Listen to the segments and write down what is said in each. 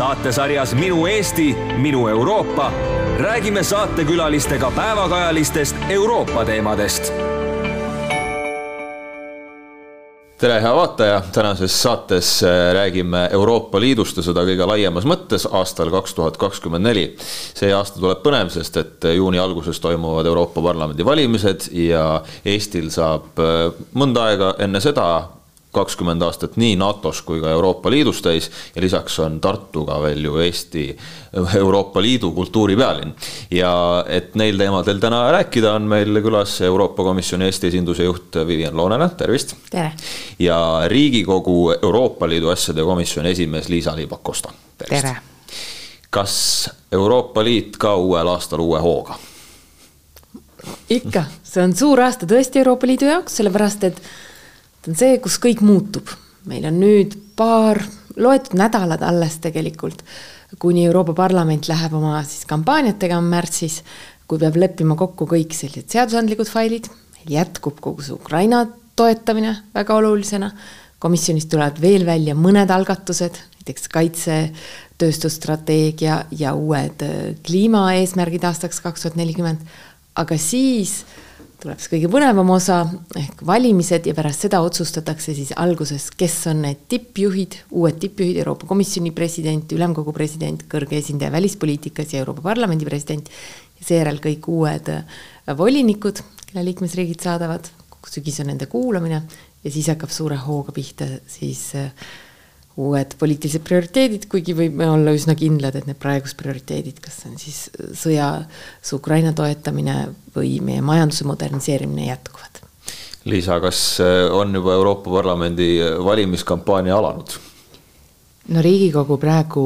saatesarjas Minu Eesti, minu Euroopa räägime saatekülalistega päevakajalistest Euroopa teemadest. tere, hea vaataja, tänases saates äh, räägime Euroopa Liidust ja seda kõige laiemas mõttes aastal kaks tuhat kakskümmend neli. see aasta tuleb põnev, sest et juuni alguses toimuvad Euroopa Parlamendi valimised ja Eestil saab äh, mõnda aega enne seda kakskümmend aastat nii NATO-s kui ka Euroopa Liidus täis ja lisaks on Tartu ka veel ju Eesti Euroopa Liidu kultuuripealinn. ja et neil teemadel täna rääkida, on meil külas Euroopa Komisjoni Eesti esinduse juht Vivian Loonele, tervist. tere. ja Riigikogu Euroopa Liidu asjade komisjoni esimees Liisa-Ly Pakosta. tere. kas Euroopa Liit ka uuel aastal uue hooga? ikka, see on suur aasta tõesti Euroopa Liidu jaoks, sellepärast et on see, kus kõik muutub. meil on nüüd paar, loetud nädalad alles tegelikult, kuni Euroopa Parlament läheb oma siis kampaaniat tegema märtsis, kui peab leppima kokku kõik sellised seadusandlikud failid, jätkub kogu see Ukraina toetamine väga olulisena, komisjonist tulevad veel välja mõned algatused, näiteks kaitsetööstusstrateegia ja uued äh, kliimaeesmärgid aastaks kaks tuhat nelikümmend, aga siis tuleb see kõige põnevam osa ehk valimised ja pärast seda otsustatakse siis alguses, kes on need tippjuhid, uued tippjuhid, Euroopa Komisjoni president, ülemkogu president, kõrge esindaja välispoliitikas ja Euroopa Parlamendi president. seejärel kõik uued äh, volinikud, kelle liikmesriigid saadavad, sügis on nende kuulamine ja siis hakkab suure hooga pihta siis äh, uued poliitilised prioriteedid, kuigi võime olla üsna kindlad, et need praegused prioriteedid, kas see on siis sõjas Ukraina toetamine või meie majanduse moderniseerimine jätkuvad. Liisa, kas äh, on juba Euroopa Parlamendi valimiskampaania alanud? no Riigikogu praegu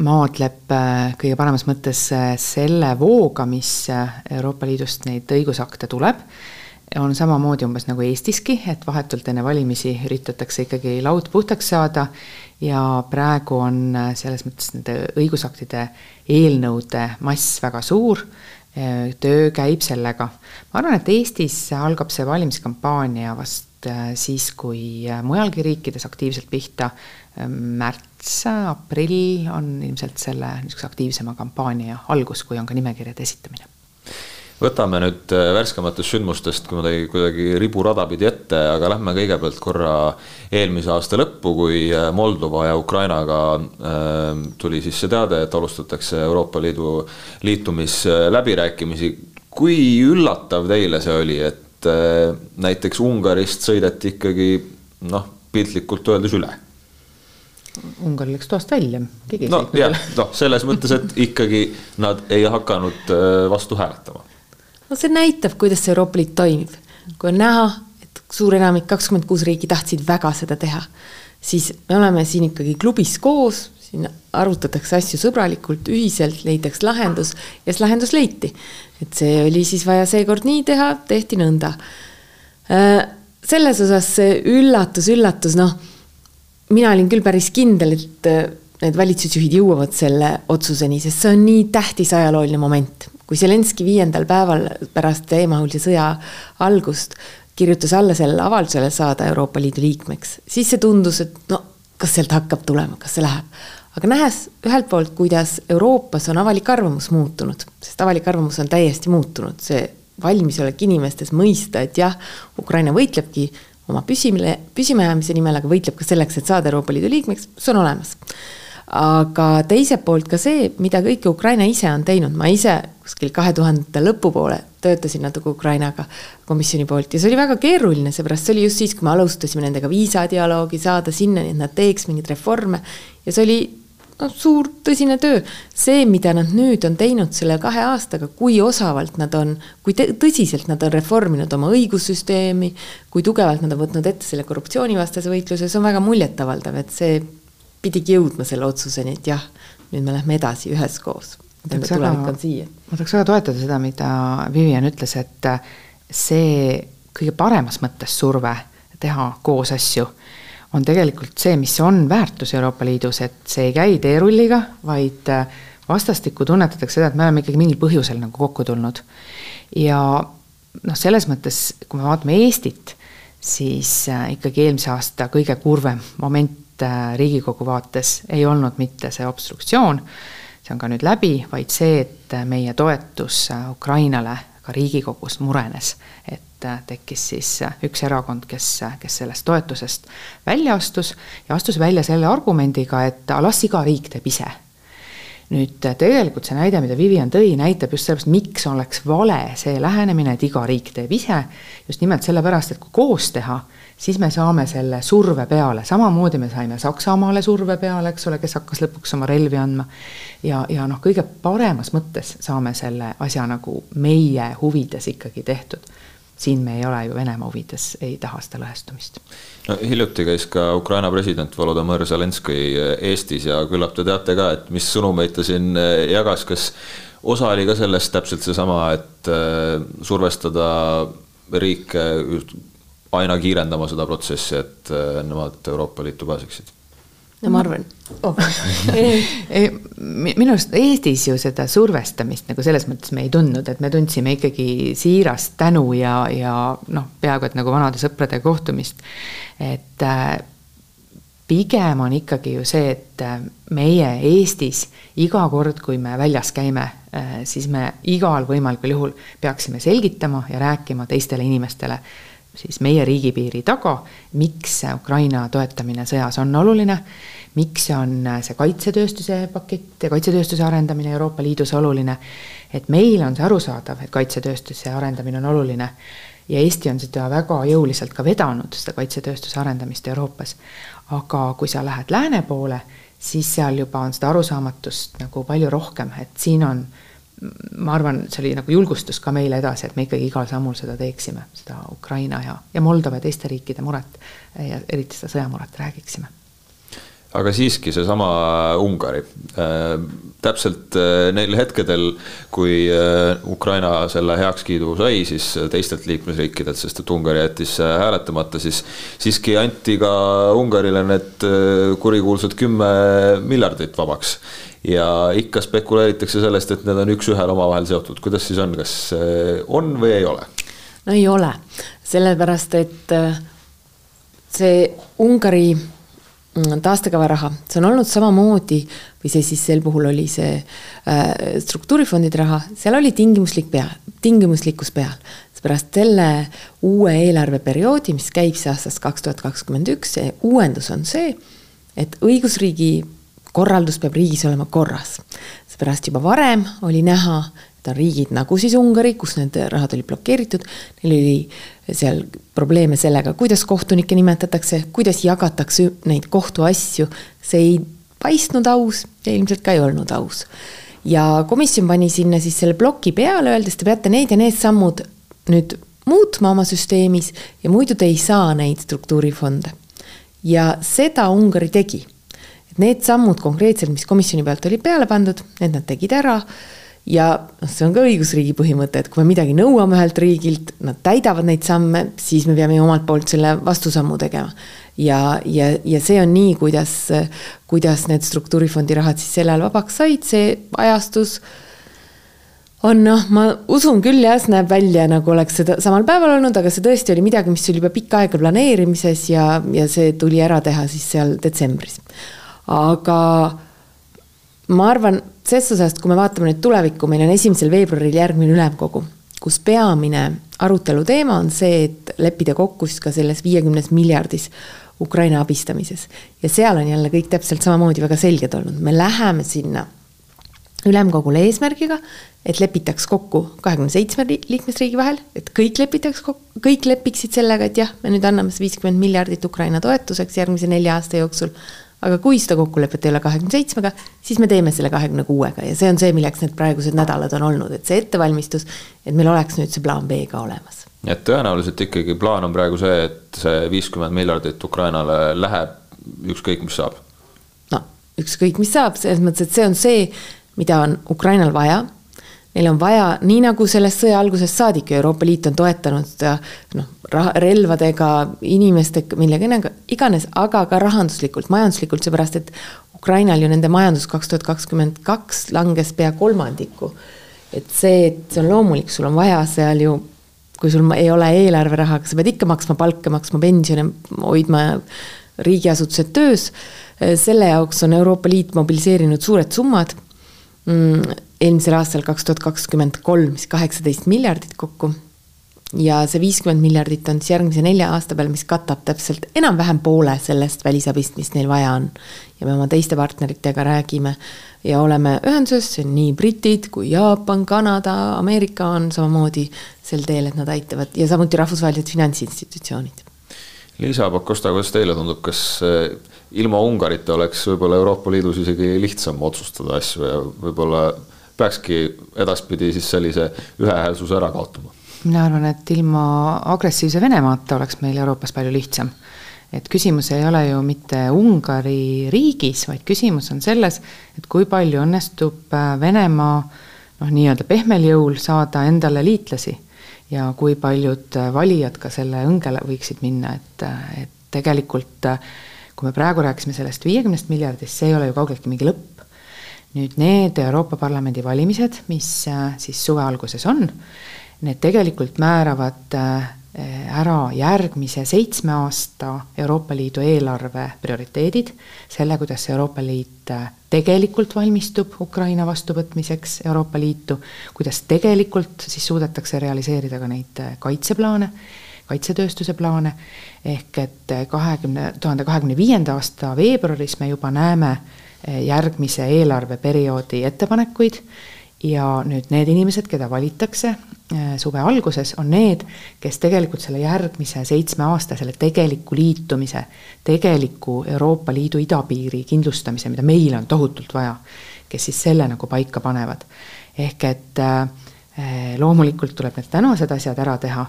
maadleb äh, kõige paremas mõttes äh, selle vooga, mis Euroopa Liidust neid õigusakte tuleb on samamoodi umbes nagu Eestiski, et vahetult enne valimisi üritatakse ikkagi laud puhtaks saada ja praegu on äh, selles mõttes nende õigusaktide eelnõude mass väga suur, äh, töö käib sellega. ma arvan, et Eestis algab see valimiskampaania vast äh, siis, kui mujalgi riikides aktiivselt pihta, märts, aprill on ilmselt selle niisuguse aktiivsema kampaania algus, kui on ka nimekirjade esitamine võtame nüüd äh, värskematest sündmustest kuidagi, kuidagi riburada pidi ette, aga lähme kõigepealt korra eelmise aasta lõppu, kui äh, Moldova ja Ukrainaga äh, tuli siis see teade, et alustatakse Euroopa Liidu liitumisläbirääkimisi. kui üllatav teile see oli, et näiteks Ungarist sõideti ikkagi noh, piltlikult öeldes üle? Ungari läks toast välja, no, üle. noh, selles mõttes, et ikkagi nad ei hakanud vastu hääletama no see näitab, kuidas see Euroopa Liit toimib. kui on näha, et suur enamik, kakskümmend kuus riiki tahtsid väga seda teha, siis me oleme siin ikkagi klubis koos, siin arutatakse asju sõbralikult, ühiselt leitakse lahendus ja see lahendus leiti. et see oli siis vaja seekord nii teha, tehti nõnda. Äh, selles osas see üllatus, üllatus, noh, mina olin küll päris kindel, et äh, need valitsusjuhid jõuavad selle otsuseni, sest see on nii tähtis ajalooline moment kui Zelenskõi viiendal päeval pärast täiemahulise sõja algust kirjutas alla sellele avaldusele saada Euroopa Liidu liikmeks, siis see tundus, et no kas sealt hakkab tulema, kas see läheb. aga nähes ühelt poolt, kuidas Euroopas on avalik arvamus muutunud, sest avalik arvamus on täiesti muutunud, see valmisolek inimestes mõista, et jah, Ukraina võitlebki oma püsimine, püsimajäämise nimel, aga võitleb ka selleks, et saada Euroopa Liidu liikmeks, see on olemas aga teiselt poolt ka see, mida kõike Ukraina ise on teinud, ma ise kuskil kahe tuhandete lõpupoole töötasin natuke Ukrainaga komisjoni poolt ja see oli väga keeruline, seepärast see oli just siis, kui me alustasime nendega viisadialoogi, saada sinnani, et nad teeks mingeid reforme ja see oli noh, suur tõsine töö. see, mida nad nüüd on teinud selle kahe aastaga, kui osavalt nad on, kui tõsiselt nad on reforminud oma õigussüsteemi, kui tugevalt nad on võtnud ette selle korruptsioonivastase võitluse, see on väga muljetavaldav, et see pidigi jõudma selle otsuseni, et jah, nüüd me lähme edasi üheskoos. ma tahaks väga toetada seda, mida Vivian ütles, et see kõige paremas mõttes surve teha koos asju on tegelikult see, mis on väärtus Euroopa Liidus, et see ei käi teerulliga, vaid vastastikku tunnetatakse seda, et me oleme ikkagi mingil põhjusel nagu kokku tulnud. ja noh, selles mõttes, kui me vaatame Eestit, siis ikkagi eelmise aasta kõige kurvem moment äh, Riigikogu vaates ei olnud mitte see obstruktsioon, see on ka nüüd läbi, vaid see, et meie toetus Ukrainale ka Riigikogus murenes. et tekkis siis üks erakond, kes, kes sellest toetusest välja astus ja astus välja selle argumendiga, et las iga riik teeb ise nüüd tegelikult see näide, mida Vivian tõi, näitab just sellepärast, miks oleks vale see lähenemine, et iga riik teeb ise. just nimelt sellepärast, et kui koos teha, siis me saame selle surve peale, samamoodi me saime Saksamaale surve peale, eks ole, kes hakkas lõpuks oma relvi andma. ja, ja noh, kõige paremas mõttes saame selle asja nagu meie huvides ikkagi tehtud siin me ei ole ju Venemaa huvides, ei taha seda lõhestumist. no hiljuti käis ka Ukraina president Volodõmõr Zelenskõi eh, Eestis ja küllap te teate ka, et mis sõnumeid ta siin eh, jagas, kas osa oli ka sellest täpselt seesama, et eh, survestada riike aina kiirendama seda protsessi, et nemad Euroopa Liitu pääseksid no ma arvan oh. minu arust Eestis ju seda survestamist nagu selles mõttes me ei tundnud, et me tundsime ikkagi siirast tänu ja, ja noh, peaaegu et nagu vanade sõprade kohtumist. et äh, pigem on ikkagi ju see, et äh, meie Eestis iga kord, kui me väljas käime, äh, siis me igal võimalikul juhul peaksime selgitama ja rääkima teistele inimestele siis meie riigipiiri taga, miks Ukraina toetamine sõjas on oluline, miks on see kaitsetööstuse pakett ja kaitsetööstuse arendamine Euroopa Liidus oluline, et meile on see arusaadav, et kaitsetööstuse arendamine on oluline ja Eesti on seda väga jõuliselt ka vedanud, seda kaitsetööstuse arendamist Euroopas. aga kui sa lähed lääne poole, siis seal juba on seda arusaamatust nagu palju rohkem, et siin on ma arvan, see oli nagu julgustus ka meile edasi, et me ikkagi igal sammul seda teeksime, seda Ukraina ja, ja Moldova ja teiste riikide muret ja eriti seda sõjamuret räägiksime aga siiski seesama Ungari. Äh,, täpselt äh, neil hetkedel, kui äh, Ukraina selle heakskiidu sai, siis teistelt liikmesriikidelt, sest et Ungari jättis äh, hääletamata, siis siiski anti ka Ungarile need kurikuulsad kümme miljardit vabaks. Ja ikka spekuleeritakse sellest, et need on üks-ühele omavahel seotud, kuidas siis on, kas on või ei ole? no ei ole, sellepärast et see Ungari taastekava raha, see on olnud samamoodi või see siis sel puhul oli see äh, struktuurifondide raha, seal oli tingimuslik pea, tingimuslikkus peal. seepärast selle uue eelarveperioodi, mis käib siis aastast kaks tuhat kakskümmend üks, see uuendus on see, et õigusriigi korraldus peab riigis olema korras. seepärast juba varem oli näha, on riigid nagu siis Ungari, kus need rahad olid blokeeritud, neil oli seal probleeme sellega, kuidas kohtunikke nimetatakse, kuidas jagatakse neid kohtuasju, see ei paistnud aus ja ilmselt ka ei olnud aus. ja komisjon pani sinna siis selle ploki peale, öeldes, te peate need ja need sammud nüüd muutma oma süsteemis ja muidu te ei saa neid struktuurifonde. ja seda Ungari tegi et need sammud konkreetselt, mis komisjoni pealt olid peale pandud, need nad tegid ära ja noh, see on ka õigusriigi põhimõte, et kui me midagi nõuame ühelt riigilt, nad täidavad neid samme, siis me peame ju omalt poolt selle vastusammu tegema. ja, ja, ja see on nii, kuidas, kuidas need struktuurifondi rahad siis sel ajal vabaks said, see ajastus on noh, ma usun küll jah, see näeb välja nagu oleks seda samal päeval olnud, aga see tõesti oli midagi, mis oli juba pikka aega planeerimises ja, ja see tuli ära teha siis seal detsembris aga ma arvan, ses osas, kui me vaatame nüüd tulevikku, meil on esimesel veebruaril järgmine ülemkogu, kus peamine arutelu teema on see, et leppida kokku siis ka selles viiekümnes miljardis Ukraina abistamises. ja seal on jälle kõik täpselt samamoodi väga selged olnud, me läheme sinna ülemkogule eesmärgiga, et lepitaks kokku kahekümne seitsme liikmesriigi vahel, et kõik lepitaks kokku, kõik lepiksid sellega, et jah, me nüüd anname see viiskümmend miljardit Ukraina toetuseks järgmise nelja aasta jooksul aga kui seda kokkulepet ei ole kahekümne seitsmega, siis me teeme selle kahekümne kuuega ja see on see, milleks need praegused nädalad on olnud, et see ettevalmistus, et meil oleks nüüd see plaan B ka olemas. et tõenäoliselt ikkagi plaan on praegu see, et see viiskümmend miljardit Ukrainale läheb, ükskõik mis saab? no ükskõik, mis saab, selles mõttes, et see on see, mida on Ukrainal vaja Neil on vaja, nii nagu sellest sõja algusest saadik Euroopa Liit on toetanud noh, relvadega, inimestega, millega iganes, aga ka rahanduslikult, majanduslikult, seepärast et Ukrainal ju nende majandus kaks tuhat kakskümmend kaks langes pea kolmandiku. et see, et see on loomulik, sul on vaja seal ju, kui sul ei ole eelarveraha, sa pead ikka maksma palka, maksma pensione, hoidma riigiasutused töös, selle jaoks on Euroopa Liit mobiliseerinud suured summad, mm, eelmisel aastal kaks tuhat kakskümmend kolm siis kaheksateist miljardit kokku ja see viiskümmend miljardit on siis järgmise nelja aasta peal, mis katab täpselt enam-vähem poole sellest välisabist, mis neil vaja on. ja me oma teiste partneritega räägime ja oleme ühenduses, see on nii britid kui Jaapan, Kanada, Ameerika on samamoodi sel teel, et nad aitavad ja samuti rahvusvahelised finantsinstitutsioonid. Liisa Pakosta, kuidas teile tundub, kas eh, ilma Ungarita oleks võib-olla Euroopa Liidus isegi lihtsam otsustada asju ja võib-olla peakski edaspidi siis sellise ühehäälsuse ära kaotama? mina arvan, et ilma agressiivse Venemaata oleks meil Euroopas palju lihtsam et küsimus ei ole ju mitte Ungari riigis, vaid küsimus on selles, et kui palju õnnestub äh, Venemaa noh, nii-öelda pehmel jõul saada endale liitlasi ja kui paljud äh, valijad ka selle õngele võiksid minna, et, äh, et tegelikult kui me praegu rääkisime sellest viiekümnest miljardist, see ei ole ju kaugeltki mingi lõpp. Nüüd need Euroopa Parlamendi valimised, mis siis suve alguses on, need tegelikult määravad Eh, ära järgmise seitsme aasta Euroopa Liidu eelarve prioriteedid, selle, kuidas Euroopa Liit eh, tegelikult valmistub Ukraina vastuvõtmiseks Euroopa Liitu, kuidas tegelikult siis suudetakse realiseerida ka neid kaitseplaane, kaitsetööstuse plaane, ehk et kahekümne, tuhande kahekümne viienda aasta veebruaris me juba näeme järgmise eelarveperioodi ettepanekuid ja nüüd need inimesed, keda valitakse Äh, suve alguses, on need, kes tegelikult selle järgmise seitsme aasta, selle tegeliku liitumise, tegeliku Euroopa Liidu idapiiri kindlustamise, mida meil on tohutult vaja, kes siis selle nagu paika panevad. ehk et äh, loomulikult tuleb need tänased asjad ära teha,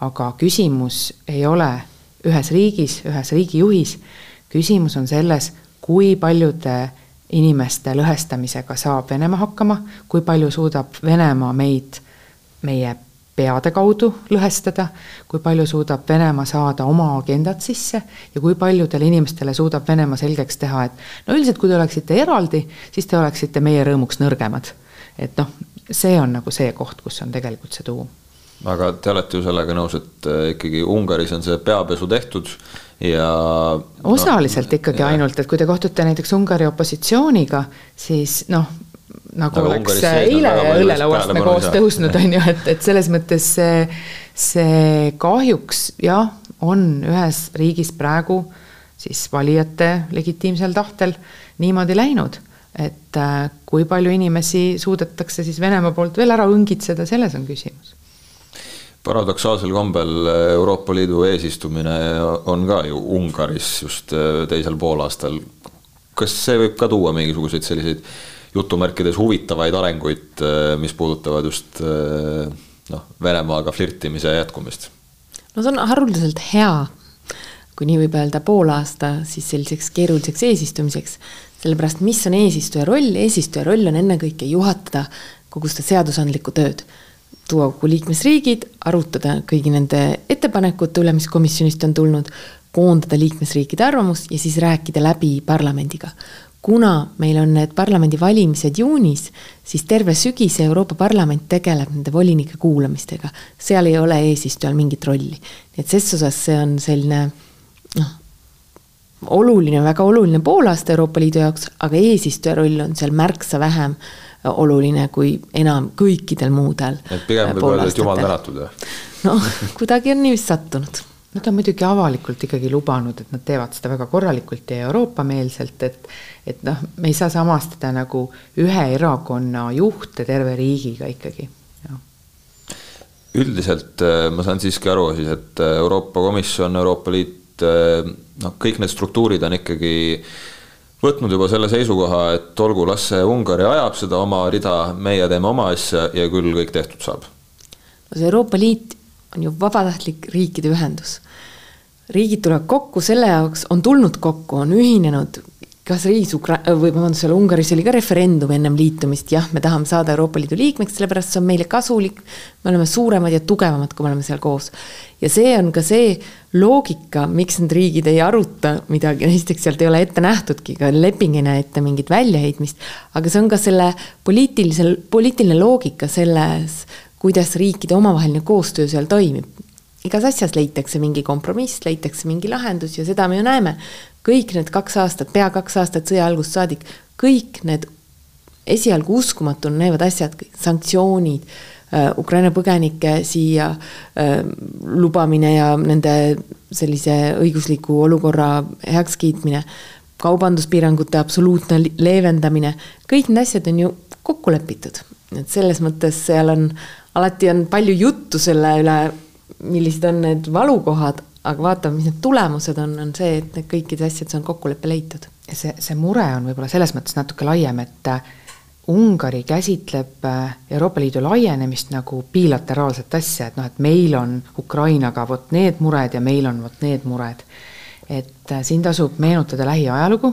aga küsimus ei ole ühes riigis, ühes riigijuhis, küsimus on selles, kui paljude inimeste lõhestamisega saab Venemaa hakkama, kui palju suudab Venemaa meid meie peade kaudu lõhestada, kui palju suudab Venemaa saada oma agendat sisse ja kui paljudele inimestele suudab Venemaa selgeks teha, et no üldiselt, kui te oleksite eraldi, siis te oleksite meie rõõmuks nõrgemad. et noh, see on nagu see koht, kus on tegelikult see tuum. Aga te olete ju sellega nõus, et äh, ikkagi Ungaris on see peapesu tehtud ja osaliselt no, ikkagi ja. ainult, et kui te kohtute näiteks Ungari opositsiooniga, siis noh, nagu Aga oleks eile õllelauast me koos tõusnud, on ju, et, et selles mõttes see, see kahjuks jah, on ühes riigis praegu siis valijate legitiimsel tahtel niimoodi läinud. et äh, kui palju inimesi suudetakse siis Venemaa poolt veel ära õngitseda, selles on küsimus paradoksaalsel kombel Euroopa Liidu eesistumine on ka ju Ungaris just äh, teisel poolaastal. kas see võib ka tuua mingisuguseid selliseid jutumärkides huvitavaid arenguid, äh, mis puudutavad just äh, noh, Venemaaga flirtimise jätkumist? no see on haruldaselt hea, kui nii võib öelda, poolaasta siis selliseks keeruliseks eesistumiseks, sellepärast mis on eesistuja roll, eesistuja roll on ennekõike juhatada kogu seda seadusandlikku tööd tuua kokku liikmesriigid, arutada kõigi nende ettepanekute üle, mis komisjonist on tulnud, koondada liikmesriikide arvamust ja siis rääkida läbi parlamendiga kuna meil on need parlamendivalimised juunis, siis terve sügise Euroopa Parlament tegeleb nende volinike kuulamistega. seal ei ole eesistujal mingit rolli. nii et ses osas see on selline noh, oluline, väga oluline poolaasta Euroopa Liidu jaoks, aga eesistuja roll on seal märksa vähem oluline kui enam kõikidel muudel. et pigem võib öelda, et jumal tänatud, jah? noh, kuidagi on niiviisi sattunud Nad on muidugi avalikult ikkagi lubanud, et nad teevad seda väga korralikult ja Euroopa-meelselt, et et noh, me ei saa samastada nagu ühe erakonna juhte terve riigiga ikkagi, üldiselt äh, ma saan siiski aru siis, et äh, Euroopa Komisjon, Euroopa Liit, äh, noh, kõik need struktuurid on ikkagi võtnud juba selle seisukoha, et olgu, las see Ungari ajab seda oma rida, meie teeme oma asja ja küll kõik tehtud saab. no see Euroopa Liit on ju vabatahtlik riikide ühendus riigid tulevad kokku selle jaoks, on tulnud kokku, on ühinenud, kas riigis Ukra-, või vabandust, seal Ungaris oli ka referendum ennem liitumist, jah, me tahame saada Euroopa Liidu liikmeks, sellepärast see on meile kasulik, me oleme suuremad ja tugevamad, kui me oleme seal koos. ja see on ka see loogika, miks need riigid ei aruta midagi, esiteks sealt ei ole ette nähtudki, ka leping ei näe ette mingit väljaheitmist, aga see on ka selle poliitilisel, poliitiline loogika selles, kuidas riikide omavaheline koostöö seal toimib. Igas asjas leitakse mingi kompromiss, leitakse mingi lahendus ja seda me ju näeme. Kõik need kaks aastat, pea kaks aastat sõja algusest saadik, kõik need esialgu uskumatuna näivad asjad, sanktsioonid äh,, Ukraina põgenike siia äh, lubamine ja nende sellise õigusliku olukorra heakskiitmine, kaubanduspiirangute absoluutne leevendamine, kõik need asjad on ju kokku lepitud. et selles mõttes seal on, alati on palju juttu selle üle, millised on need valukohad, aga vaatame, mis need tulemused on, on see, et need kõikides asjades on kokkulepe leitud. see, see mure on võib-olla selles mõttes natuke laiem, et äh, Ungari käsitleb äh, Euroopa Liidu laienemist nagu bilateraalset asja, et noh, et meil on Ukrainaga vot need mured ja meil on vot need mured. et äh, siin tasub meenutada lähiajalugu,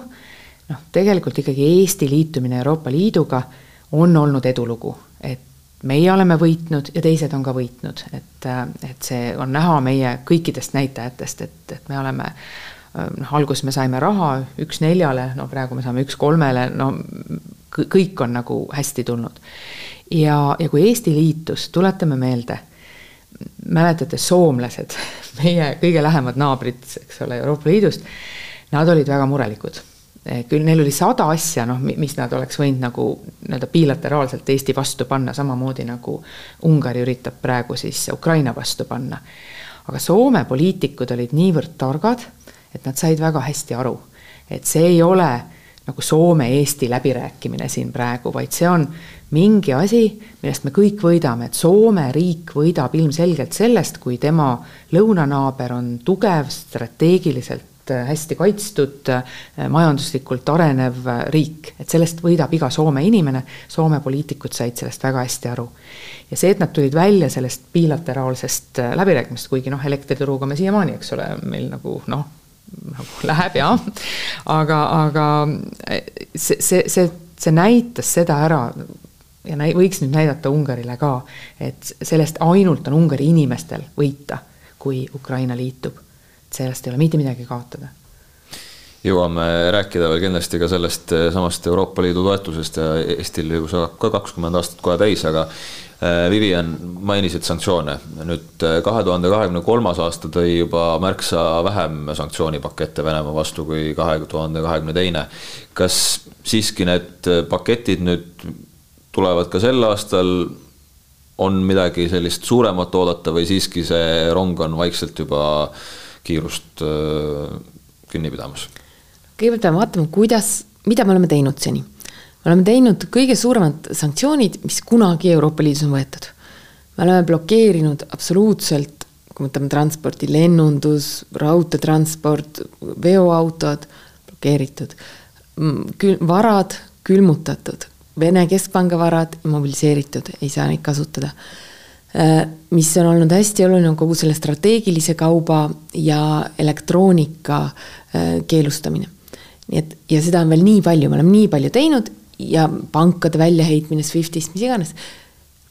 noh, tegelikult ikkagi Eesti liitumine Euroopa Liiduga on olnud edulugu, et meie oleme võitnud ja teised on ka võitnud, et, et see on näha meie kõikidest näitajatest, et, et me oleme noh, alguses me saime raha üks neljale, no praegu me saame üks kolmele, no kõik on nagu hästi tulnud. ja, ja kui Eesti liitus, tuletame meelde, mäletate, soomlased, meie kõige lähemad naabrid, eks ole, Euroopa Liidust, nad olid väga murelikud küll neil oli sada asja, noh, mis nad oleks võinud nagu nii-öelda bilateraalselt Eesti vastu panna, samamoodi nagu Ungari üritab praegu siis Ukraina vastu panna. aga Soome poliitikud olid niivõrd targad, et nad said väga hästi aru, et see ei ole nagu Soome-Eesti läbirääkimine siin praegu, vaid see on mingi asi, millest me kõik võidame, et Soome riik võidab ilmselgelt sellest, kui tema lõunanaaber on tugev, strateegiliselt hästi kaitstud, äh, majanduslikult arenev äh, riik, et sellest võidab iga Soome inimene, Soome poliitikud said sellest väga hästi aru. ja see, et nad tulid välja sellest bilateraalsest läbirääkimisest, kuigi noh, elektrituruga me siiamaani, eks ole, meil nagu noh, nagu läheb ja aga, aga see, see, see, see näitas seda ära ja näi-, võiks nüüd näidata Ungarile ka, et sellest ainult on Ungari inimestel võita, kui Ukraina liitub sellest ei ole mitte midagi kaotada jõuame rääkida veel kindlasti ka sellest eh, samast Euroopa Liidu toetusest ja Eestil ju saab ka kakskümmend aastat kohe täis, aga eh, Vivian, mainisid sanktsioone. nüüd eh, kahe tuhande kahekümne kolmas aasta tõi juba märksa vähem sanktsioonipakette Venemaa vastu kui kahe tuhande kahekümne teine. kas siiski need paketid nüüd tulevad ka sel aastal, on midagi sellist suuremat oodata või siiski see rong on vaikselt juba äh, kiirust äh, kinni pidamas? kõigepealt peame vaatama, kuidas, mida me oleme teinud seni. me oleme teinud kõige suuremad sanktsioonid, mis kunagi Euroopa Liidus on võetud. me oleme blokeerinud absoluutselt, kui mõtleme transporti, lennundus, raudteetransport, veoautod, blokeeritud, kül-, varad külmutatud, Vene keskpanga varad mobiliseeritud, ei saa neid kasutada mis on olnud hästi oluline, on kogu selle strateegilise kauba ja elektroonika äh, keelustamine. nii et, ja seda on veel nii palju, me oleme nii palju teinud ja pankade väljaheitmine SWIFTist, mis iganes.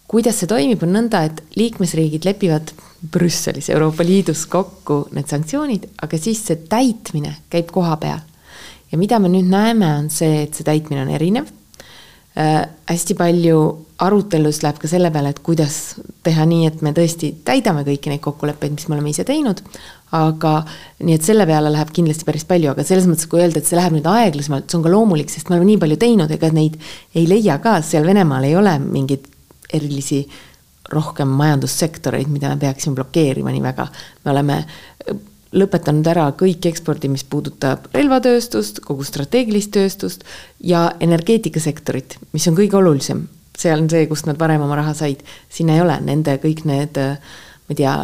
kuidas see toimib, on nõnda, et liikmesriigid lepivad Brüsselis, Euroopa Liidus kokku need sanktsioonid, aga siis see täitmine käib koha peal. ja mida me nüüd näeme, on see, et see täitmine on erinev äh,. hästi palju arutelus läheb ka selle peale, et kuidas teha nii, et me tõesti täidame kõiki neid kokkuleppeid, mis me oleme ise teinud, aga nii et selle peale läheb kindlasti päris palju, aga selles mõttes, kui öelda, et see läheb nüüd aeglasemalt, see on ka loomulik, sest me oleme nii palju teinud, ega neid ei leia ka, seal Venemaal ei ole mingeid erilisi rohkem majandussektoreid, mida me peaksime blokeerima nii väga. me oleme lõpetanud ära kõik ekspordi, mis puudutab relvatööstust, kogu strateegilist tööstust ja energeetikasektorit, mis on kõige olulisem see on see, kust nad varem oma raha said, siin ei ole, nende kõik need, ma ei tea,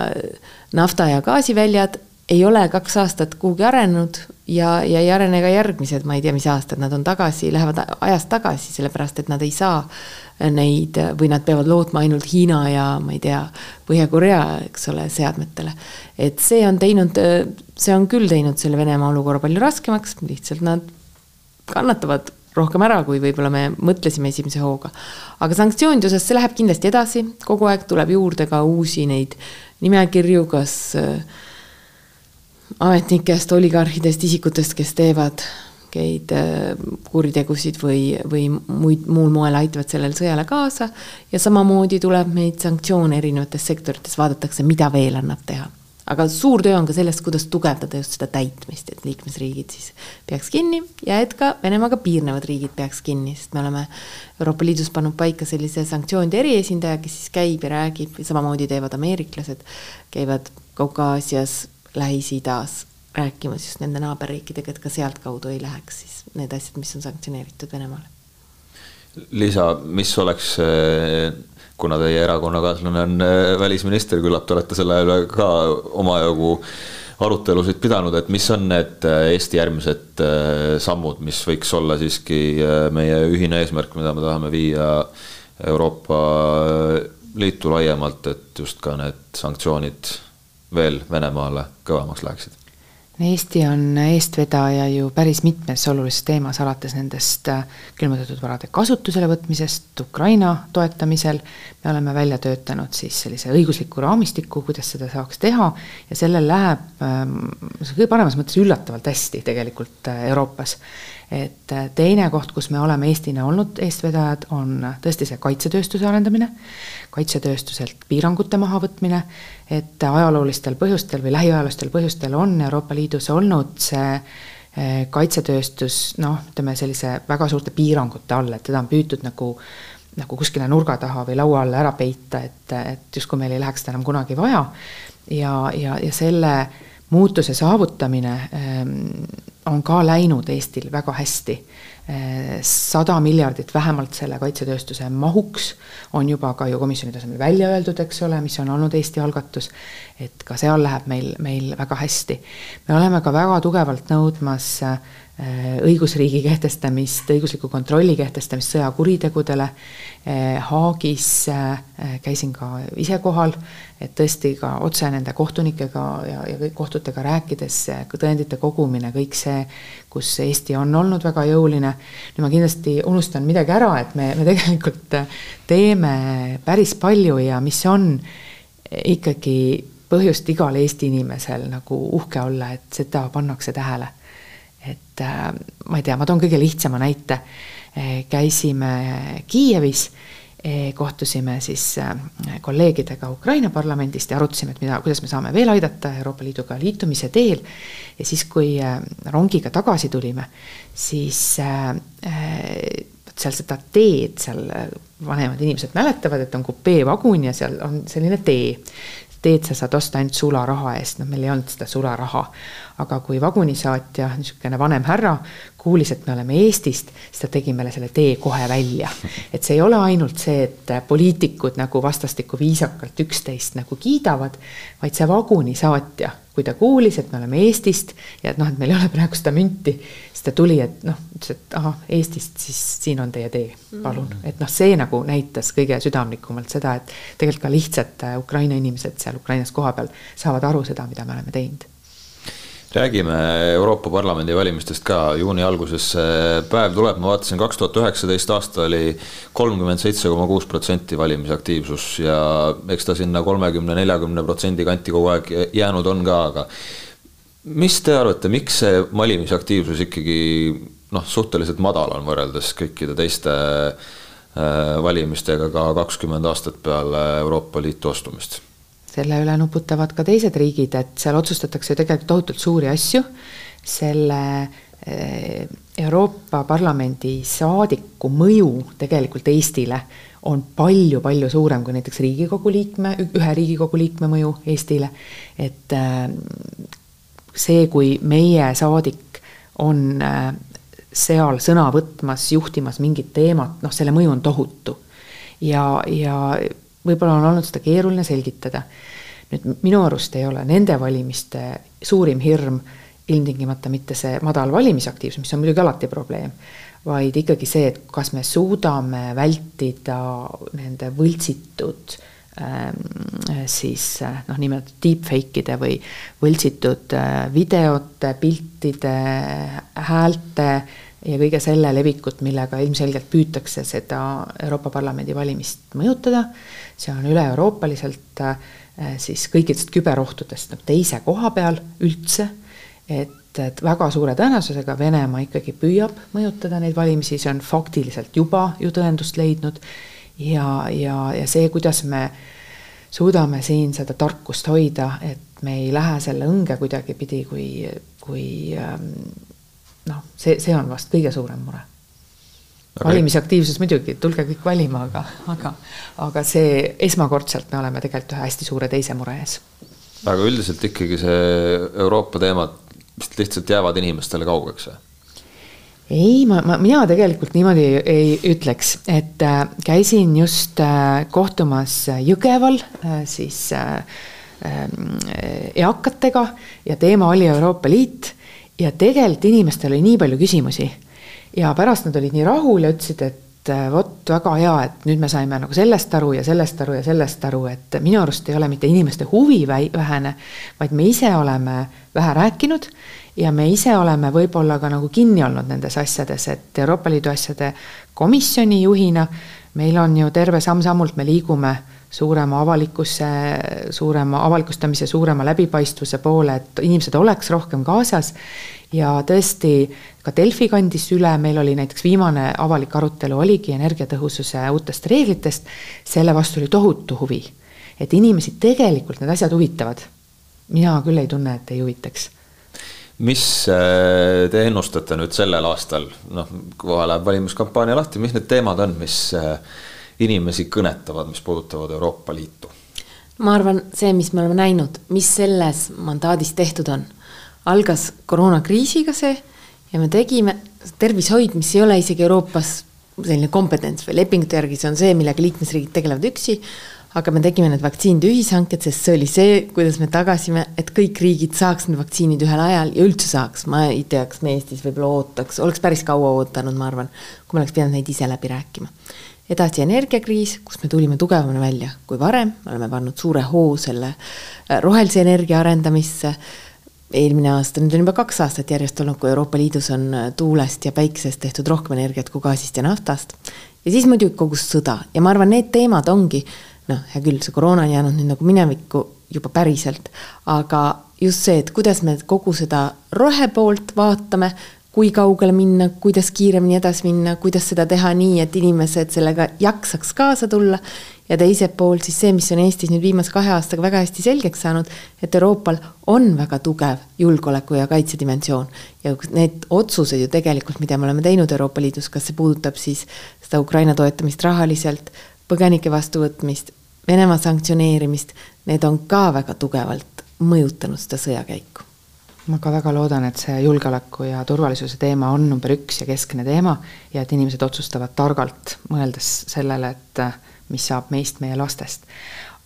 nafta- ja gaasiväljad ei ole kaks aastat kuhugi arenenud ja, ja ei arene ka järgmised, ma ei tea, mis aastad, nad on tagasi, lähevad ajas tagasi, sellepärast et nad ei saa neid või nad peavad lootma ainult Hiina ja ma ei tea, Põhja-Korea, eks ole, seadmetele. et see on teinud, see on küll teinud selle Venemaa olukorra palju raskemaks, lihtsalt nad kannatavad rohkem ära, kui võib-olla me mõtlesime esimese hooga. aga sanktsioonide osas see läheb kindlasti edasi, kogu aeg tuleb juurde ka uusi neid nimekirju, kas äh, ametnikest, oligarhidest, isikutest, kes teevad mingeid äh, kuritegusid või, või muid, muul moel aitavad sellele sõjale kaasa. ja samamoodi tuleb neid sanktsioone erinevates sektorites, vaadatakse, mida veel annab teha. Aga suur töö on ka selles, kuidas tugevdada just seda täitmist, et liikmesriigid siis peaks kinni ja et ka Venemaaga piirnevad riigid peaks kinni, sest me oleme Euroopa Liidus pannud paika sellise sanktsioonide eriesindaja, kes siis käib ja räägib, samamoodi teevad ameeriklased, käivad Kaukaasias, Lähis-Idas rääkimas just nende naaberriikidega, et ka sealtkaudu ei läheks siis need asjad, mis on sanktsioneeritud Venemaale. Liisa, mis oleks kuna teie erakonnakaaslane on äh, välisminister, küllap te olete selle üle ka omajagu arutelusid pidanud, et mis on need äh, Eesti järgmised äh, sammud, mis võiks olla siiski meie ühine eesmärk, mida me tahame viia Euroopa Liitu laiemalt, et just ka need sanktsioonid veel Venemaale kõvemaks läheksid? Eesti on eestvedaja ju päris mitmes olulises teemas, alates nendest äh, külmutatud varade kasutusele võtmisest Ukraina toetamisel. me oleme välja töötanud siis sellise õigusliku raamistiku, kuidas seda saaks teha ja sellel läheb ähm, kõige paremas mõttes üllatavalt hästi tegelikult äh, Euroopas. Et äh, teine koht, kus me oleme Eestina olnud eestvedajad, on tõesti see kaitsetööstuse arendamine kaitsetööstuselt piirangute mahavõtmine, et ajaloolistel põhjustel või lähiajaloolistel põhjustel on Euroopa Liidus olnud see eh, kaitsetööstus noh, ütleme sellise väga suurte piirangute all, et teda on püütud nagu nagu kuskile nurga taha või laua alla ära peita, et, et justkui meil ei läheks seda enam kunagi vaja. ja, ja, ja selle muutuse saavutamine ähm, on ka läinud Eestil väga hästi sada miljardit vähemalt selle kaitsetööstuse mahuks on juba ka ju komisjoni tasemel välja öeldud, eks ole, mis on olnud Eesti algatus, et ka seal läheb meil, meil väga hästi. me oleme ka väga tugevalt nõudmas õigusriigi kehtestamist, õigusliku kontrolli kehtestamist sõjakuritegudele. Äh, Haagis äh, käisin ka ise kohal, et tõesti ka otse nende kohtunikega ja, ja kohtutega rääkides, tõendite kogumine, kõik see, kus Eesti on olnud väga jõuline. nüüd ma kindlasti unustan midagi ära, et me, me tegelikult teeme päris palju ja mis on ikkagi põhjust igal Eesti inimesel nagu uhke olla, et seda pannakse tähele. Et äh, ma ei tea, ma toon kõige lihtsama näite. käisime Kiievis Eh, kohtusime siis äh, kolleegidega Ukraina parlamendist ja arutasime, et mida, kuidas me saame veel aidata Euroopa Liiduga liitumise teel. ja siis, kui äh, rongiga tagasi tulime, siis äh, seal seda teed seal vanemad inimesed mäletavad, et on kupeevagun ja seal on selline tee teed sa saad osta ainult sularaha eest, noh, meil ei olnud seda sularaha. aga kui vagunisaatja, niisugune vanem härra, kuulis, et me oleme Eestist, siis ta tegi meile selle tee kohe välja. et see ei ole ainult see, et poliitikud nagu vastastikku viisakalt üksteist nagu kiidavad, vaid see vagunisaatja, kui ta kuulis, et me oleme Eestist ja et noh, et meil ei ole praegu seda münti, siis ta tuli, et noh, ütles, et ahah, Eestist, siis siin on teie tee, palun. Mm.. et noh, see nagu näitas kõige südamlikumalt seda, et tegelikult ka lihtsad äh, Ukraina inimesed seal Ukrainas kohapeal saavad aru seda, mida me oleme teinud räägime Euroopa Parlamendi valimistest ka, juuni alguses päev tuleb, ma vaatasin, kaks tuhat üheksateist aasta oli kolmkümmend seitse koma kuus protsenti valimisaktiivsus ja eks ta sinna kolmekümne, neljakümne protsendi kanti kogu aeg jäänud on ka, aga mis te arvate, miks see valimisaktiivsus ikkagi noh, suhteliselt madal on võrreldes kõikide teiste äh, valimistega ka kakskümmend aastat peale Euroopa Liitu astumist? Selle üle nuputavad ka teised riigid, et seal otsustatakse ju tegelikult tohutult suuri asju, selle äh, Euroopa Parlamendi saadiku mõju tegelikult Eestile on palju-palju suurem kui näiteks Riigikogu liikme, ühe Riigikogu liikme mõju Eestile. et äh, see, kui meie saadik on äh, seal sõna võtmas, juhtimas mingit teemat, noh, selle mõju on tohutu. ja, ja võib-olla on olnud seda keeruline selgitada. nüüd minu arust ei ole nende valimiste suurim hirm ilmtingimata mitte see madal valimisaktiivsus, mis on muidugi alati probleem, vaid ikkagi see, et kas me suudame vältida nende võltsitud äh, Ähm, siis äh, noh, nimetatud deepfake'ide või võltsitud äh, videote, piltide, häälte ja kõige selle levikut, millega ilmselgelt püütakse seda Euroopa Parlamendi valimist mõjutada. see on üle-euroopaliselt äh, siis kõikidest küberohtudest nagu teise koha peal üldse. et, et väga suure tõenäosusega Venemaa ikkagi püüab mõjutada neid valimisi, see on faktiliselt juba ju tõendust leidnud ja, ja, ja see, kuidas me suudame siin seda tarkust hoida, et me ei lähe selle õnge kuidagipidi, kui, kui ähm, noh, see, see on vast kõige suurem mure valimisaktiivsus muidugi, tulge kõik valima, aga, aga, aga see esmakordselt me oleme tegelikult ühe hästi suure teise mure ees. aga üldiselt ikkagi see Euroopa teemad vist lihtsalt jäävad inimestele kaugeks või? ei, ma, ma, mina tegelikult niimoodi ei, ei ütleks, et äh, käisin just äh, kohtumas Jõgeval äh, siis äh, äh, eakatega ja teema oli Euroopa Liit ja tegelikult inimestel oli nii palju küsimusi. ja pärast nad olid nii rahul ja ütlesid, et äh, vot väga hea, et nüüd me saime nagu sellest aru ja sellest aru ja sellest aru, et minu arust ei ole mitte inimeste huvi vähene, vaid me ise oleme vähe rääkinud ja me ise oleme võib-olla ka nagu kinni olnud nendes asjades, et Euroopa Liidu asjade komisjoni juhina meil on ju terve samm-sammult, me liigume suurema avalikkuse, suurema avalikustamise, suurema läbipaistvuse poole, et inimesed oleks rohkem kaasas. ja tõesti, ka Delfi kandis üle, meil oli näiteks viimane avalik arutelu oligi energiatõhususe uutest reeglitest, selle vastu oli tohutu huvi. et inimesi tegelikult need asjad huvitavad. mina küll ei tunne, et ei huvitaks mis äh, te ennustate nüüd sellel aastal, noh, kohe läheb valimiskampaania lahti, mis need teemad on, mis äh, inimesi kõnetavad, mis puudutavad Euroopa Liitu? ma arvan, see, mis me oleme näinud, mis selles mandaadis tehtud on, algas koroonakriisiga see ja me tegime tervishoid, mis ei ole isegi Euroopas selline kompetents või lepingute järgi, see on see, millega liikmesriigid tegelevad üksi aga me tegime need vaktsiinide ühishanked, sest see oli see, kuidas me tagasime, et kõik riigid saaks need vaktsiinid ühel ajal ja üldse saaks, ma ei tea, kas me Eestis võib-olla ootaks, oleks päris kaua ootanud, ma arvan, kui me oleks pidanud neid ise läbi rääkima. Edasi energiakriis, kus me tulime tugevamana välja kui varem, me oleme pannud suure hoo selle äh, rohelise energia arendamisse. Eelmine aasta, nüüd on juba kaks aastat järjest olnud, kui Euroopa Liidus on äh, tuulest ja päikesest tehtud rohkem energiat kui gaasist ja naftast. ja siis muidugi kogu sõda. Ja ma arvan, need teemad ongi noh, hea küll, see koroona on jäänud nüüd nagu minevikku juba päriselt, aga just see, et kuidas me kogu seda rohepoolt vaatame, kui kaugele minna, kuidas kiiremini edasi minna, kuidas seda teha nii, et inimesed sellega jaksaks kaasa tulla. ja teiselt poolt siis see, mis on Eestis nüüd viimase kahe aastaga väga hästi selgeks saanud, et Euroopal on väga tugev julgeoleku ja kaitse dimensioon. ja need otsused ju tegelikult, mida me oleme teinud Euroopa Liidus, kas see puudutab siis seda Ukraina toetamist rahaliselt, põgenike vastuvõtmist, Venemaa sanktsioneerimist, need on ka väga tugevalt mõjutanud seda sõjakäiku. Ma ka väga loodan, et see julgeoleku ja turvalisuse teema on number üks ja keskne teema ja et inimesed otsustavad targalt, mõeldes sellele, et mis saab meist, meie lastest.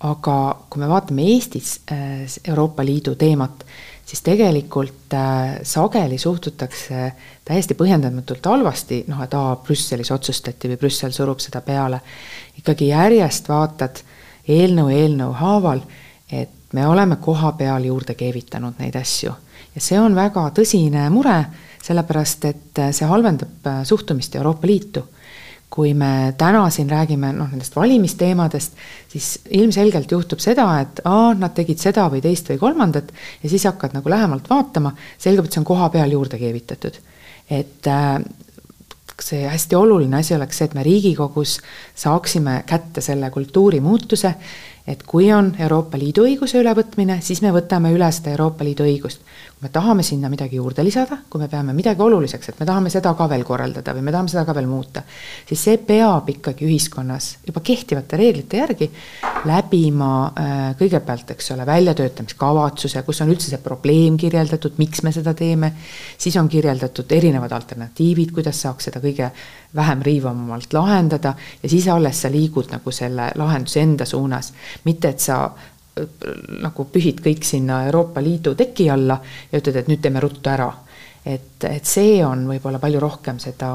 aga kui me vaatame Eestis äh, Euroopa Liidu teemat, siis tegelikult äh, sageli suhtutakse täiesti põhjendamatult halvasti, noh, et aa, Brüsselis otsustati või Brüssel surub seda peale. ikkagi järjest vaatad eelnõu eelnõu haaval, et me oleme koha peal juurde keevitanud neid asju. Ja see on väga tõsine mure, sellepärast et see halvendab äh, suhtumist Euroopa Liitu. kui me täna siin räägime noh, nendest valimisteemadest, siis ilmselgelt juhtub seda, et aa, nad tegid seda või teist või kolmandat ja siis hakkad nagu lähemalt vaatama, selgub, et see on koha peal juurde keevitatud. et äh, see hästi oluline asi oleks see, et me Riigikogus saaksime kätte selle kultuurimuutuse, et kui on Euroopa Liidu õiguse ülevõtmine, siis me võtame üle seda Euroopa Liidu õigust me tahame sinna midagi juurde lisada, kui me peame midagi oluliseks, et me tahame seda ka veel korraldada või me tahame seda ka veel muuta, siis see peab ikkagi ühiskonnas juba kehtivate reeglite järgi läbima äh, kõigepealt, eks ole, väljatöötamiskavatsuse, kus on üldse see probleem kirjeldatud, miks me seda teeme, siis on kirjeldatud erinevad alternatiivid, kuidas saaks seda kõige vähem riivamalt lahendada ja siis alles sa liigud nagu selle lahenduse enda suunas. mitte, et sa nagu pühid kõik sinna Euroopa Liidu teki alla ja ütled, et nüüd teeme ruttu ära. et, et see on võib-olla palju rohkem seda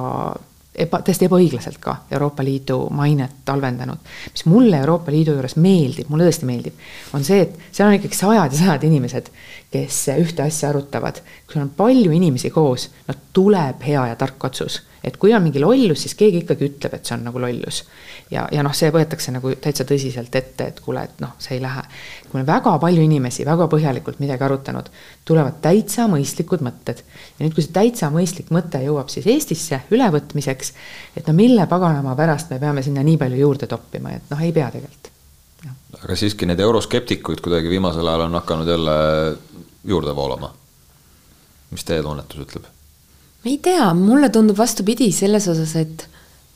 eba, tõesti ebaõiglaselt ka Euroopa Liidu mainet halvendanud. mis mulle Euroopa Liidu juures meeldib, mulle tõesti meeldib, on see, et seal on ikkagi sajad ja sajad inimesed, kes ühte asja arutavad. kui on palju inimesi koos, no tuleb hea ja tark otsus et kui on mingi lollus, siis keegi ikkagi ütleb, et see on nagu lollus. Ja, ja noh, see võetakse nagu täitsa tõsiselt ette, et kuule, et noh, see ei lähe. kui on väga palju inimesi väga põhjalikult midagi arutanud, tulevad täitsa mõistlikud mõtted. ja nüüd, kui see täitsa mõistlik mõte jõuab siis Eestisse ülevõtmiseks, et no mille paganama pärast me peame sinna nii palju juurde toppima, et noh, ei pea tegelikult, aga siiski neid euroskeptikuid kuidagi viimasel ajal on hakanud jälle juurde voolama. mis teie tunnetus ütleb? ma ei tea, mulle tundub vastupidi selles osas, et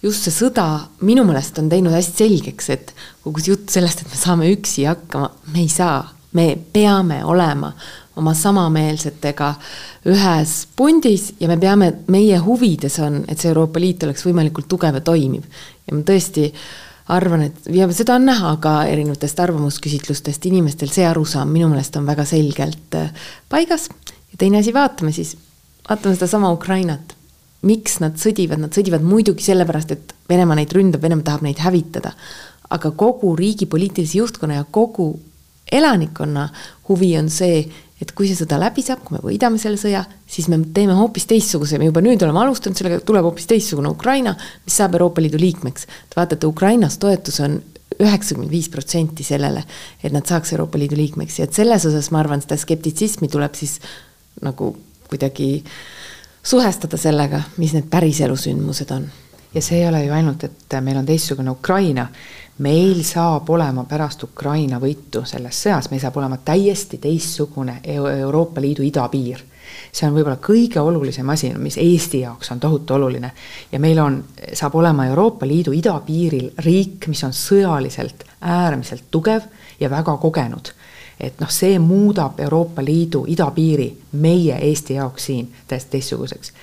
just see sõda minu meelest on teinud hästi selgeks, et kogu see jutt sellest, et me saame üksi hakkama, me ei saa, me peame olema oma samameelsetega ühes pundis ja me peame, meie huvides on, et see Euroopa Liit oleks võimalikult tugev ja toimiv. ja ma tõesti arvan, et ja seda on näha ka erinevatest arvamusküsitlustest, inimestel see arusaam minu meelest on väga selgelt äh, paigas. ja teine asi, vaatame siis, vaatame sedasama Ukrainat. Miks nad sõdivad, nad sõdivad muidugi sellepärast, et Venemaa neid ründab, Venemaa tahab neid hävitada. aga kogu riigi poliitilise juhtkonna ja kogu elanikkonna huvi on see, et kui see sõda läbi saab, kui me võidame selle sõja, siis me teeme hoopis teistsuguse, me juba nüüd oleme alustanud sellega, tuleb hoopis teistsugune Ukraina, mis saab Euroopa Liidu liikmeks. Te vaatate, Ukrainas toetus on üheksakümmend viis protsenti sellele, et nad saaks Euroopa Liidu liikmeks ja et selles osas ma arvan, seda skeptitsismi tuleb siis nagu kuidagi suhestada sellega, mis need päriselu sündmused on. ja see ei ole ju ainult, et meil on teistsugune Ukraina meil saab olema pärast Ukraina võitu selles sõjas, meil saab olema täiesti teistsugune Euroopa Liidu idapiir. see on võib-olla kõige olulisem asi, mis Eesti jaoks on tohutu oluline. ja meil on, saab olema Euroopa Liidu idapiiril riik, mis on sõjaliselt äärmiselt tugev ja väga kogenud et noh, see muudab Euroopa Liidu idapiiri meie Eesti jaoks siin täiesti teistsuguseks.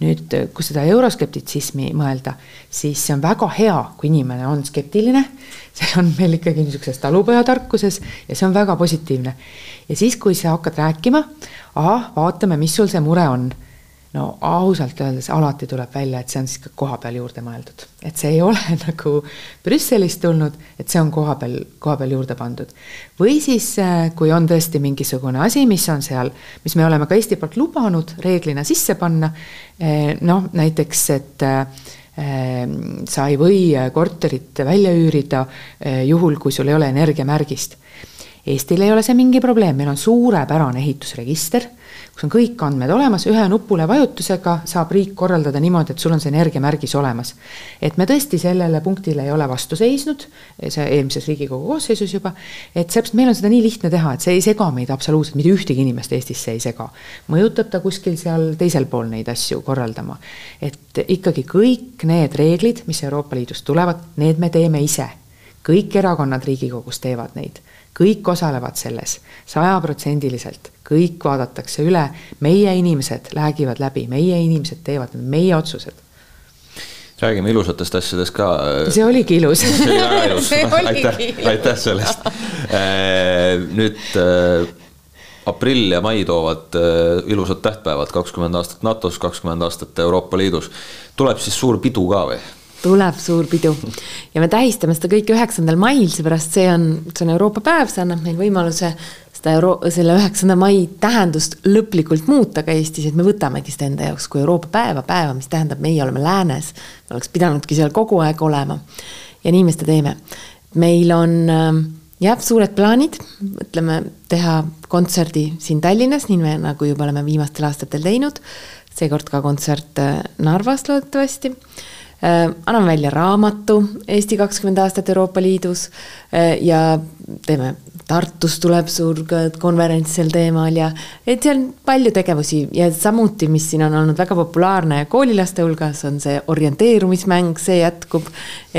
nüüd, kui seda euroskeptitsismi mõelda, siis see on väga hea, kui inimene on skeptiline, see on meil ikkagi niisuguses talupojatarkuses ja see on väga positiivne. ja siis, kui sa hakkad rääkima, ahah, vaatame, mis sul see mure on no ausalt öeldes alati tuleb välja, et see on siis ka koha peal juurde mõeldud. et see ei ole nagu Brüsselist tulnud, et see on koha peal, koha peal juurde pandud. või siis, äh, kui on tõesti mingisugune asi, mis on seal, mis me oleme ka Eesti poolt lubanud reeglina sisse panna, eh, noh näiteks, et äh, sa ei või korterit välja üürida eh, juhul, kui sul ei ole energiamärgist. Eestil ei ole see mingi probleem, meil on suurepärane ehitusregister kus on kõik andmed olemas, ühe nupule vajutusega saab riik korraldada niimoodi, et sul on see energiamärgis olemas. et me tõesti sellele punktile ei ole vastu seisnud, see eelmises Riigikogu koosseisus juba, et seepärast meil on seda nii lihtne teha, et see ei sega meid absoluutselt, mitte ühtegi inimest Eestis see ei sega. mõjutab ta kuskil seal teisel pool neid asju korraldama. et ikkagi kõik need reeglid, mis Euroopa Liidust tulevad, need me teeme ise. kõik erakonnad Riigikogus teevad neid kõik osalevad selles sajaprotsendiliselt, kõik vaadatakse üle, meie inimesed räägivad läbi, meie inimesed teevad meie otsused räägime ilusatest asjadest ka. see oligi ilus. see oli väga ilus aitäh, aitäh selle eest. Äh, nüüd äh, aprill ja mai toovad äh, ilusad tähtpäevad, kakskümmend aastat NATO-s, kakskümmend aastat Euroopa Liidus. tuleb siis suur pidu ka või? tuleb suur pidu ja me tähistame seda kõike üheksandal mail, seepärast see on, see on Euroopa päev, see annab meil võimaluse seda euro-, selle üheksanda mai tähendust lõplikult muuta ka Eestis, et me võtamegi seda enda jaoks kui Euroopa päeva, päeva, mis tähendab, meie oleme läänes. me oleks pidanudki seal kogu aeg olema. ja nii me seda teeme. meil on äh, jah, suured plaanid, mõtleme teha kontserdi siin Tallinnas, nii me nagu juba oleme viimastel aastatel teinud. seekord ka kontsert äh, Narvas loodetavasti Äh, anname välja raamatu Eesti kakskümmend aastat Euroopa Liidus äh, ja teeme, Tartus tuleb suur konverents sel teemal ja et seal on palju tegevusi ja samuti, mis siin on olnud väga populaarne koolilaste hulgas, on see orienteerumismäng, see jätkub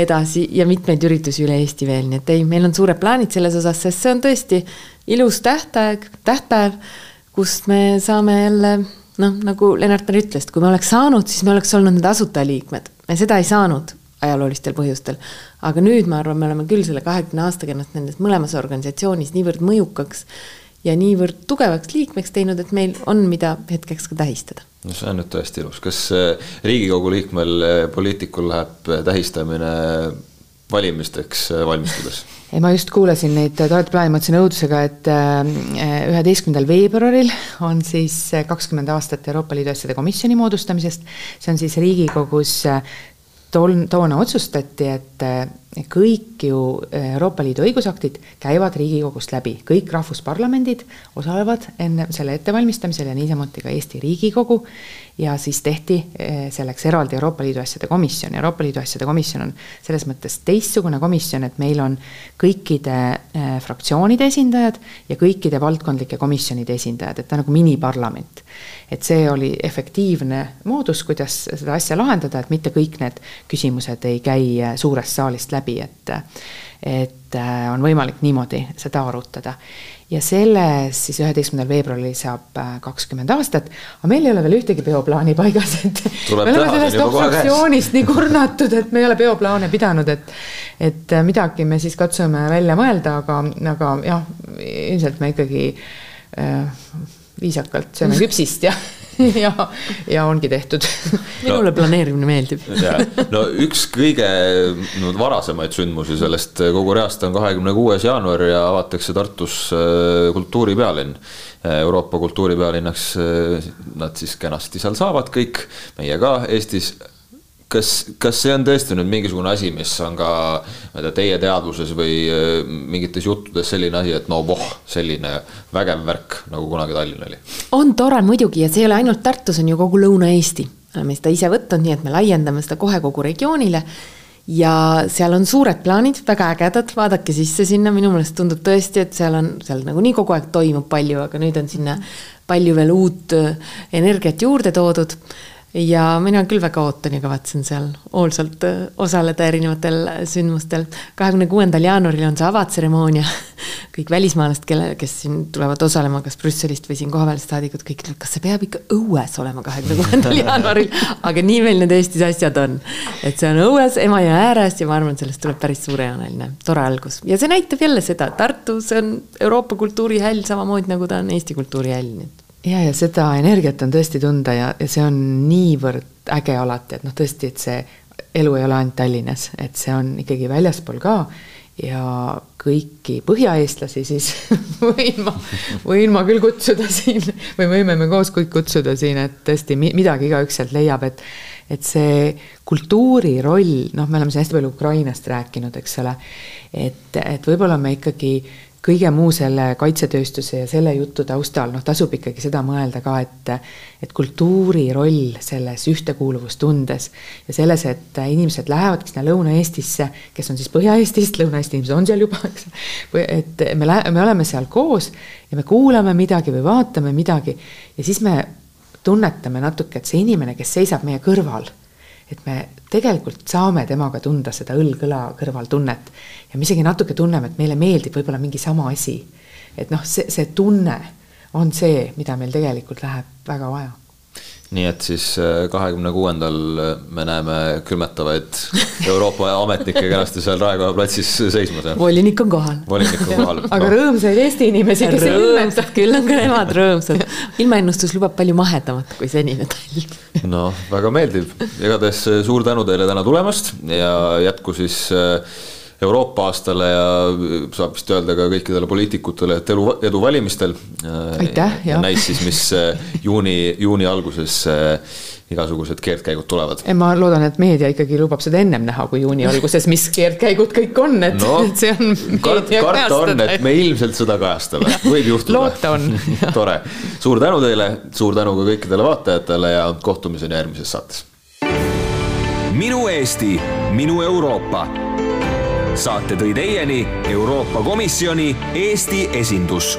edasi ja mitmeid üritusi üle Eesti veel, nii et ei, meil on suured plaanid selles osas, sest see on tõesti ilus tähtaeg, tähtpäev, kust me saame jälle noh, nagu Lennart meil ütles, et kui me oleks saanud, siis me oleks olnud need asutajaliikmed. Me seda ei saanud ajaloolistel põhjustel. aga nüüd ma arvan, me oleme küll selle kahekümne aastaga ennast nendes mõlemas organisatsioonis niivõrd mõjukaks ja niivõrd tugevaks liikmeks teinud, et meil on, mida hetkeks ka tähistada. no see on nüüd tõesti ilus, kas äh, Riigikogu liikmel, äh, poliitikul läheb äh, tähistamine valimisteks valmistudes? ei, ma just kuulasin neid toredad plaane, mõtlesin õudusega, et üheteistkümnendal veebruaril on siis kakskümmend aastat Euroopa Liidu asjade komisjoni moodustamisest. see on siis Riigikogus tol-, toona otsustati, et, kõik ju Euroopa Liidu õigusaktid käivad Riigikogust läbi, kõik rahvusparlamendid osalevad enne selle ettevalmistamisel ja niisamuti ka Eesti Riigikogu ja siis tehti eh, selleks eraldi Euroopa Liidu asjade komisjon. Euroopa Liidu asjade komisjon on selles mõttes teistsugune komisjon, et meil on kõikide eh, fraktsioonide esindajad ja kõikide valdkondlike komisjonide esindajad, et ta nagu miniparlament. et see oli efektiivne moodus, kuidas seda asja lahendada, et mitte kõik need küsimused ei käi eh, suurest saalist läbi, et et on võimalik niimoodi seda arutada. Ja selles siis üheteistkümnendal veebruaril saab äh, kakskümmend aastat, aga meil ei ole veel ühtegi peoplaani paigas, et Tuleb me oleme sellest obstruktsioonist nii kurnatud, et me ei ole peoplaane pidanud, et et äh, midagi me siis katsume välja mõelda, aga, aga jah, ilmselt me ikkagi äh, viisakalt sööme küpsist ja ja, ja ongi tehtud. minule planeerimine meeldib. no üks kõige no, varasemaid sündmusi sellest kogu reast on kahekümne kuues jaanuar ja avatakse Tartus äh, kultuuripealinn. Euroopa kultuuripealinnaks äh, nad siis kenasti seal saavad kõik, meie ka Eestis kas, kas see on tõesti nüüd mingisugune asi, mis on ka, ma ei tea, teie teadvuses või äh, mingites juttudes selline asi, et no voh, selline vägev värk, nagu kunagi Tallinn oli? on tore muidugi ja see ei ole ainult Tartus, on ju kogu Lõuna-Eesti. oleme seda ise võtnud, nii et me laiendame seda kohe kogu regioonile. ja seal on suured plaanid, väga ägedad, vaadake sisse sinna, minu meelest tundub tõesti, et seal on, seal nagunii kogu aeg toimub palju, aga nüüd on sinna palju veel uut äh, energiat juurde toodud ja mina küll väga ootan ja kavatsen seal hoolsalt äh, osaleda erinevatel sündmustel. kahekümne kuuendal jaanuaril on see avatseremoonia. kõik välismaalased, kelle, kes siin tulevad osalema, kas Brüsselist või siin kohapealsed saadikud, kõik ütlevad, kas see peab ikka õues olema kahekümne kuuendal jaanuaril. aga nii meil need Eestis asjad on. et see on õues Emajõe ääres ja ma arvan, et sellest tuleb päris suurejooneline, tore algus. ja see näitab jälle seda, Tartu, see on Euroopa kultuurihäll samamoodi nagu ta on Eesti kultuurihäll, nii et ja, ja seda energiat on tõesti tunda ja, ja see on niivõrd äge alati, et noh, tõesti, et see elu ei ole ainult Tallinnas, et see on ikkagi väljaspool ka. Ja kõiki põhjaeestlasi siis võin ma, võin ma küll kutsuda siin või võime me koos kõik kutsuda siin, et tõesti midagi igaüks sealt leiab, et et see kultuuri roll, noh, me oleme siin hästi palju Ukrainast rääkinud, eks ole, et, et võib-olla me ikkagi kõige muu selle kaitsetööstuse ja selle jutu taustal, noh, tasub ikkagi seda mõelda ka, et et kultuuri roll selles ühtekuuluvustundes ja selles, et inimesed lähevadki sinna Lõuna-Eestisse, kes on siis Põhja-Eestist, Lõuna-Eesti inimesed on seal juba, eks, et me lähe-, me oleme seal koos ja me kuulame midagi või vaatame midagi ja siis me tunnetame natuke, et see inimene, kes seisab meie kõrval et me tegelikult saame temaga tunda seda õlg-õla kõrval tunnet ja me isegi natuke tunneme, et meile meeldib võib-olla mingi sama asi. et noh, see, see tunne on see, mida meil tegelikult läheb väga vaja nii et siis äh, kahekümne kuuendal äh, me näeme külmetavaid Euroopa ametnikke kenasti seal Raekoja platsis seismas. volinik on kohal. volinik on kohal aga no. rõõmsaid Eesti inimesi, kes külmeta. küll on ka nemad rõõmsad. ilmaennustus lubab palju mahedamat kui senine talv. noh, väga meeldiv, igatahes äh, suur tänu teile täna tulemast ja jätku siis Euroopa aastale ja saab vist öelda ka kõikidele poliitikutele, et elu, edu valimistel. aitäh, jah. näis siis, mis äh, juuni, juuni alguses äh, igasugused keerdkäigud tulevad. ma loodan, et meedia ikkagi lubab seda ennem näha kui juuni alguses, mis keerdkäigud kõik on, et no, see on. karta on, et me ilmselt seda kajastame, võib juhtuda. loota on tore, suur tänu teile, suur tänu ka kõikidele vaatajatele ja kohtumiseni järgmises saates. minu Eesti, minu Euroopa saate tõi teieni Euroopa Komisjoni Eesti esindus